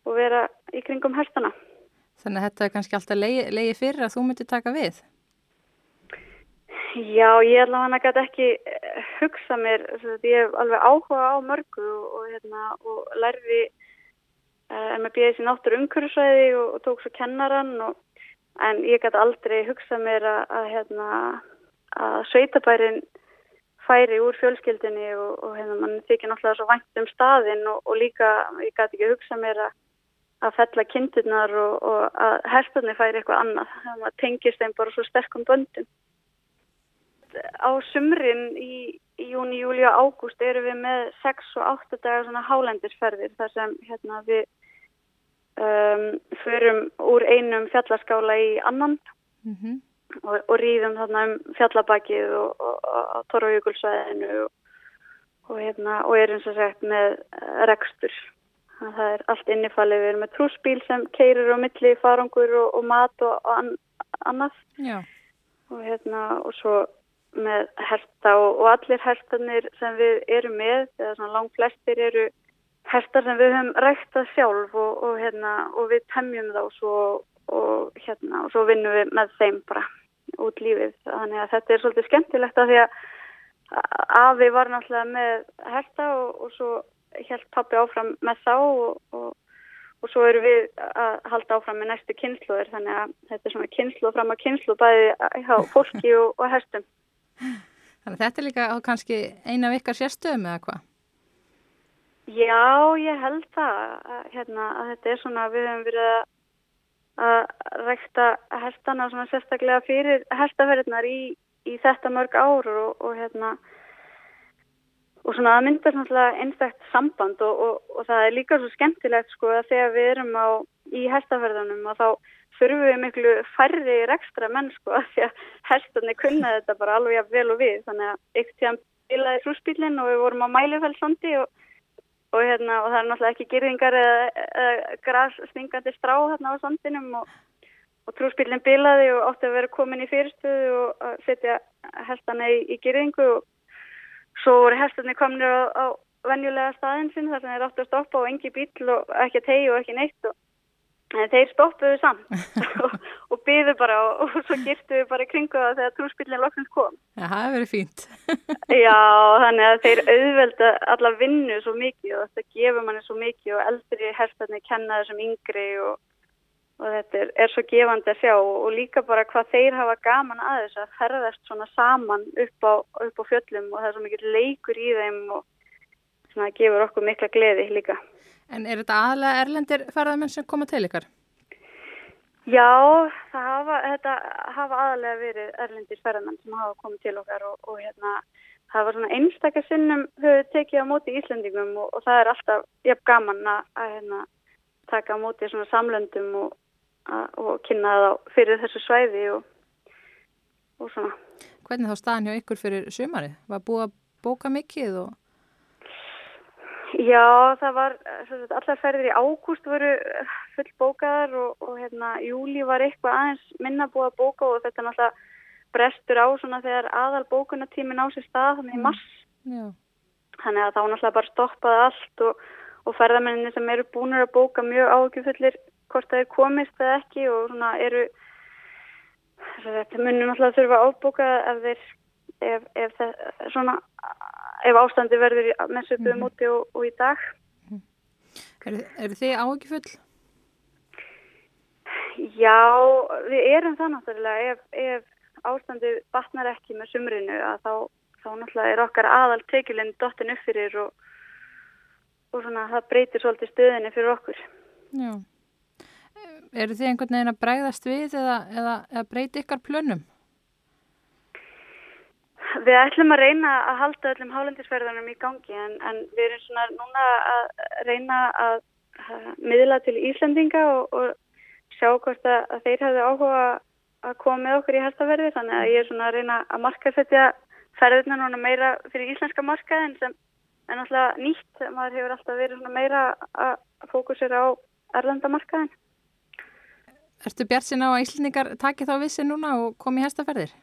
og vera í kringum hestana. Þannig að þetta er kannski alltaf leiði, leiði fyrir að þú myndir taka við. Já, ég ætla hann að gæti ekki eh, hugsa mér, ég hef alveg áhuga á mörgu og, og, hérna, og lærði en með bíðis í náttúru umhverfisvæði og, og tók svo kennaran og, en ég gæti aldrei hugsa mér að, að, hérna, að sveitabærin færi úr fjölskyldinni og, og hérna, mann þykir náttúrulega svo vænt um staðinn og, líka ég gæti ekki hugsa mér að, að fella kindurnar og, að hestarnir færi eitthvað annað. Það tengist þeim bara svo sterkum böndum á sumrin í, í júni, júli og ágúst eru við með 6 og 8 dagar svona hálendisferðir þar sem hérna við um, förum úr einum fjallaskála í annan Mm -hmm. og, og rýðum þarna um fjallabakið og, og, og á Torfajökulsvæðinu og, og hérna og erum svo sett með uh, rekstur það er allt innifalið, við erum með trúsbíl sem keirir á milli farangur og, og mat og, og an, annað Já. og hérna og svo með herta og, og allir hertanir sem við erum með, eða langt flestir eru hertar sem við höfum ræktað sjálf og, og hérna og við temjum þá svo og hérna svo vinnum við með þeim bara út lífið, þannig að þetta er svolítið skemmtilegt að því að afi var náttúrulega með herta og, svo held pappi áfram með þá og, og svo eru við að halda áfram með næstu kynsluður þannig að þetta er svona kynslu fram að kynslu bæði á fólki og, og herstum. Þannig að þetta er líka á kannski eina af ykkar sérstöðum eða hvað? Já, ég held það að, hérna, að þetta er svona við höfum verið að að rækta hestana svona sérstaklega fyrir hestaferðinar í, í þetta mörg ár og, og hérna og svona það myndast náttúrulega einstakt samband og, og, og það er líka svo skemmtilegt sko að þegar við erum á í hestaferðunum og þá þurfum við miklu færri rekstra menn sko því að hestarnir kunna þetta bara alveg vel og við. Þannig að eitt tíðan bilaði frúspílinn og við vorum á mælifælsandi og, og hérna og það er náttúrulega ekki girðingar eða, eða græs stingandi strá hérna á sandinum og trúspílinn bilaði og átti að vera komin í fyrirstöðu og setja hestana í, í girðingu og Svo voru hestarnir komnir á, á venjulega staðin sinn þar sem þeir áttu að stoppa og engi bíl og ekki tegi og ekki neitt og þeir stoppuðu samt *laughs* og, og byðu bara og, og svo girtuðu bara kringu það þegar trúspillin loksins kom. Já, það hefur verið fínt. *laughs* Já, þannig að þeir auðvelda alla vinnu svo mikið og þetta gefur manni svo mikið og eldri hestarnir kenna þessum yngri og og þetta er, er svo gefandi að sjá og líka bara hvað þeir hafa gaman að þess að ferðast svona saman upp á, upp á fjöllum og það er svo mikið leikur í þeim og svona gefur okkur mikla gleði líka. En er þetta aðalega erlendir ferðarmenn sem koma til ykkar? Já, það hafa, þetta hafa aðalega verið erlendir ferðarmenn sem hafa komið til okkar og, og hérna það var svona einstakar sinnum höfðu tekið á móti Íslandingum og, og það er alltaf jafn gaman að, að hérna, taka á móti svona samlöndum og og kynna það fyrir þessu svæði og, og svona. Hvernig þá staðan hjá ykkur fyrir sumarið? Var búið að bóka mikið? Og... Já, það var, allar ferðir í ágúst voru full bókaðar og, og hérna, júli var eitthvað aðeins minna búið að bóka og þetta náttúrulega brestur á svona þegar aðal bókunatímin á sér stað, þannig í mars. Já. Þannig að þá náttúrulega bara stoppaði allt og, og ferðarmenninni sem eru búinur að bóka mjög ágjöfullir hvort það er komist eða ekki og svona eru þetta munum alltaf þurfa að ábúka ef þeir ef, ef, svona, ef ástandi verður með söpum Mhm. úti og, og í dag Eru, eru þið áhugifull? Já, við erum það náttúrulega ef, ef ástandi batnar ekki með sumrinu þá, þá náttúrulega er okkar aðal tekjulinn dottin upp fyrir og, og svona það breytir svolítið stöðinni fyrir okkur Já. Eru þið einhvern veginn að bregðast við eða, eða, eða breyti ykkar plönum? Við ætlum að reyna að halda öllum hálendisferðunum í gangi en, en við erum svona núna að reyna að, miðla til Íslandinga og, og sjá hvort að, að þeir hefðu áhuga að koma með okkur í hestaferði þannig að ég er svona að reyna að markasetja ferðuna núna meira fyrir íslenska markaðin sem er náttúrulega nýtt maður hefur alltaf verið svona meira að fókusera á erlendamarkaðin. Ertu bjart sinna á að Íslandingar taki þá vissi núna og komi í hestaferðir?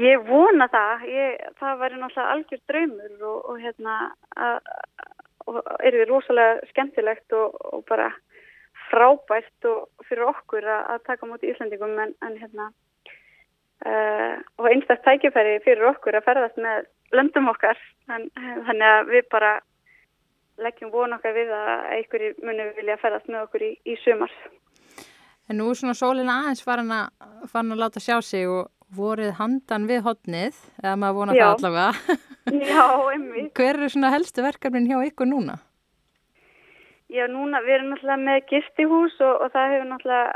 Ég vona það, ég, það væri náttúrulega algjör draumur og, og hérna og er við rosalega skemmtilegt og, og bara frábært og fyrir okkur að, að taka mútið Íslandingum en, en hérna uh, og einstaktt tækifæri fyrir okkur að ferðast með löndum okkar en, þannig að við bara leggjum von okkar við að einhverjir muni vilja ferðast með okkur í, í sumar. En nú er svona sólina aðeins farin að, farin að láta sjá sig og vorið handan við hotnið, eða maður vona Já. það allavega. *laughs* Já, einmitt. Hver eru svona helstu verkefnin hjá ykkur núna? Já, núna, við erum náttúrulega með gistihús og, og það hefur náttúrulega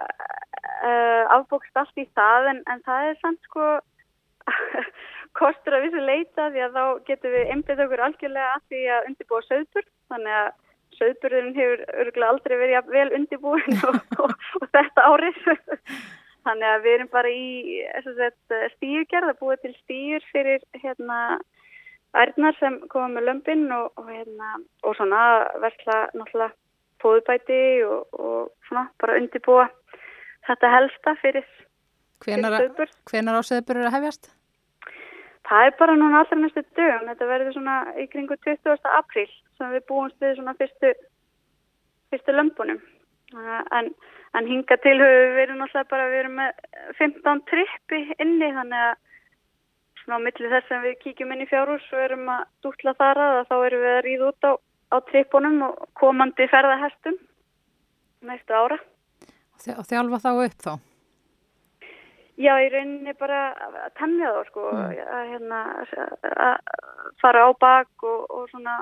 uh, afbókst allt í það en, en það er samt sko *laughs* kostur að vissu leita því að þá getum við einbyrð okkur algjörlega að því að undirbúa söðburð þannig að söðburðurinn hefur örgulega aldrei verið vel undirbúin og, og, og þetta árið *laughs* þannig að við erum bara í stíugerð að búa til stíur fyrir hérna ærnar sem koma með lömpin og, og, hérna, og svona versla náttúrulega fóðubæti og, og svona bara undibúa þetta helsta fyrir, söðbur. hvenar á söðbur eru að hefjast? Það er bara núna allra næstu dögum. Þetta verður svona í kringu 20. apríl sem við búumst við svona fyrstu, fyrstu lömbunum. En, en hinga til höfum við verið náttúrulega bara, við erum með 15 trippi inni þannig að svona á milli þess að við kíkjum inn í fjárhús og erum að dútla þar að þá erum við að ríða út á, á trippunum og komandi ferðahestum næstu ára. Og þjálfa þá upp þá? Já, í rauninni bara að temja þá sko, að, hérna, að fara á bak og, og svona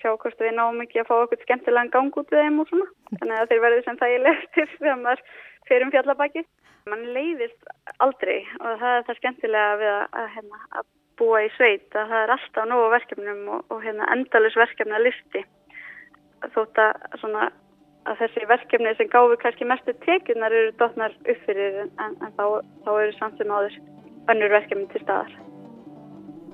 sjá hvort við náum ekki að fá okkur skemmtilegan gang út við þeim og svona. Þannig að þeir verði sem þægilegtir þegar maður fyrir um fjallabaki. Man leiðist aldrei og það er það skemmtilega við að, að, hérna, að búa í sveit að það er alltaf nógu verkefnum og, og hérna, endalus verkefni að listi. Þótt að svona að þessi verkefni sem gáfi kannski mestu tekjunar eru dotnar upp fyrir en, en þá, þá eru samt sem áður önnur verkefni til staðar.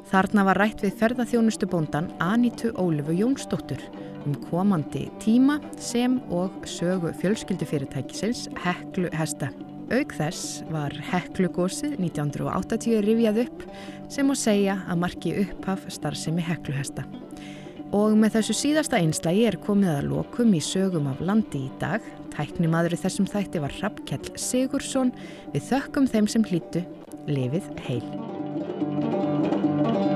Þarna var rætt við ferðaþjónustu bóndan Anítu Ólifu Jónsdóttur um komandi tíma sem og sögu fjölskyldufyrirtækisins Heklu Hesta. Auk þess var Heklugósið 1980 rifjað upp sem að segja að marki upphaf starfsemi Heklu Hesta. Og með þessu síðasta einslægi er komið að lokum í sögum af landi í dag. Tæknimaður í þessum þætti var Rappkjell Sigursson. Við þökkum þeim sem hlýtu. Lifið heil. thank you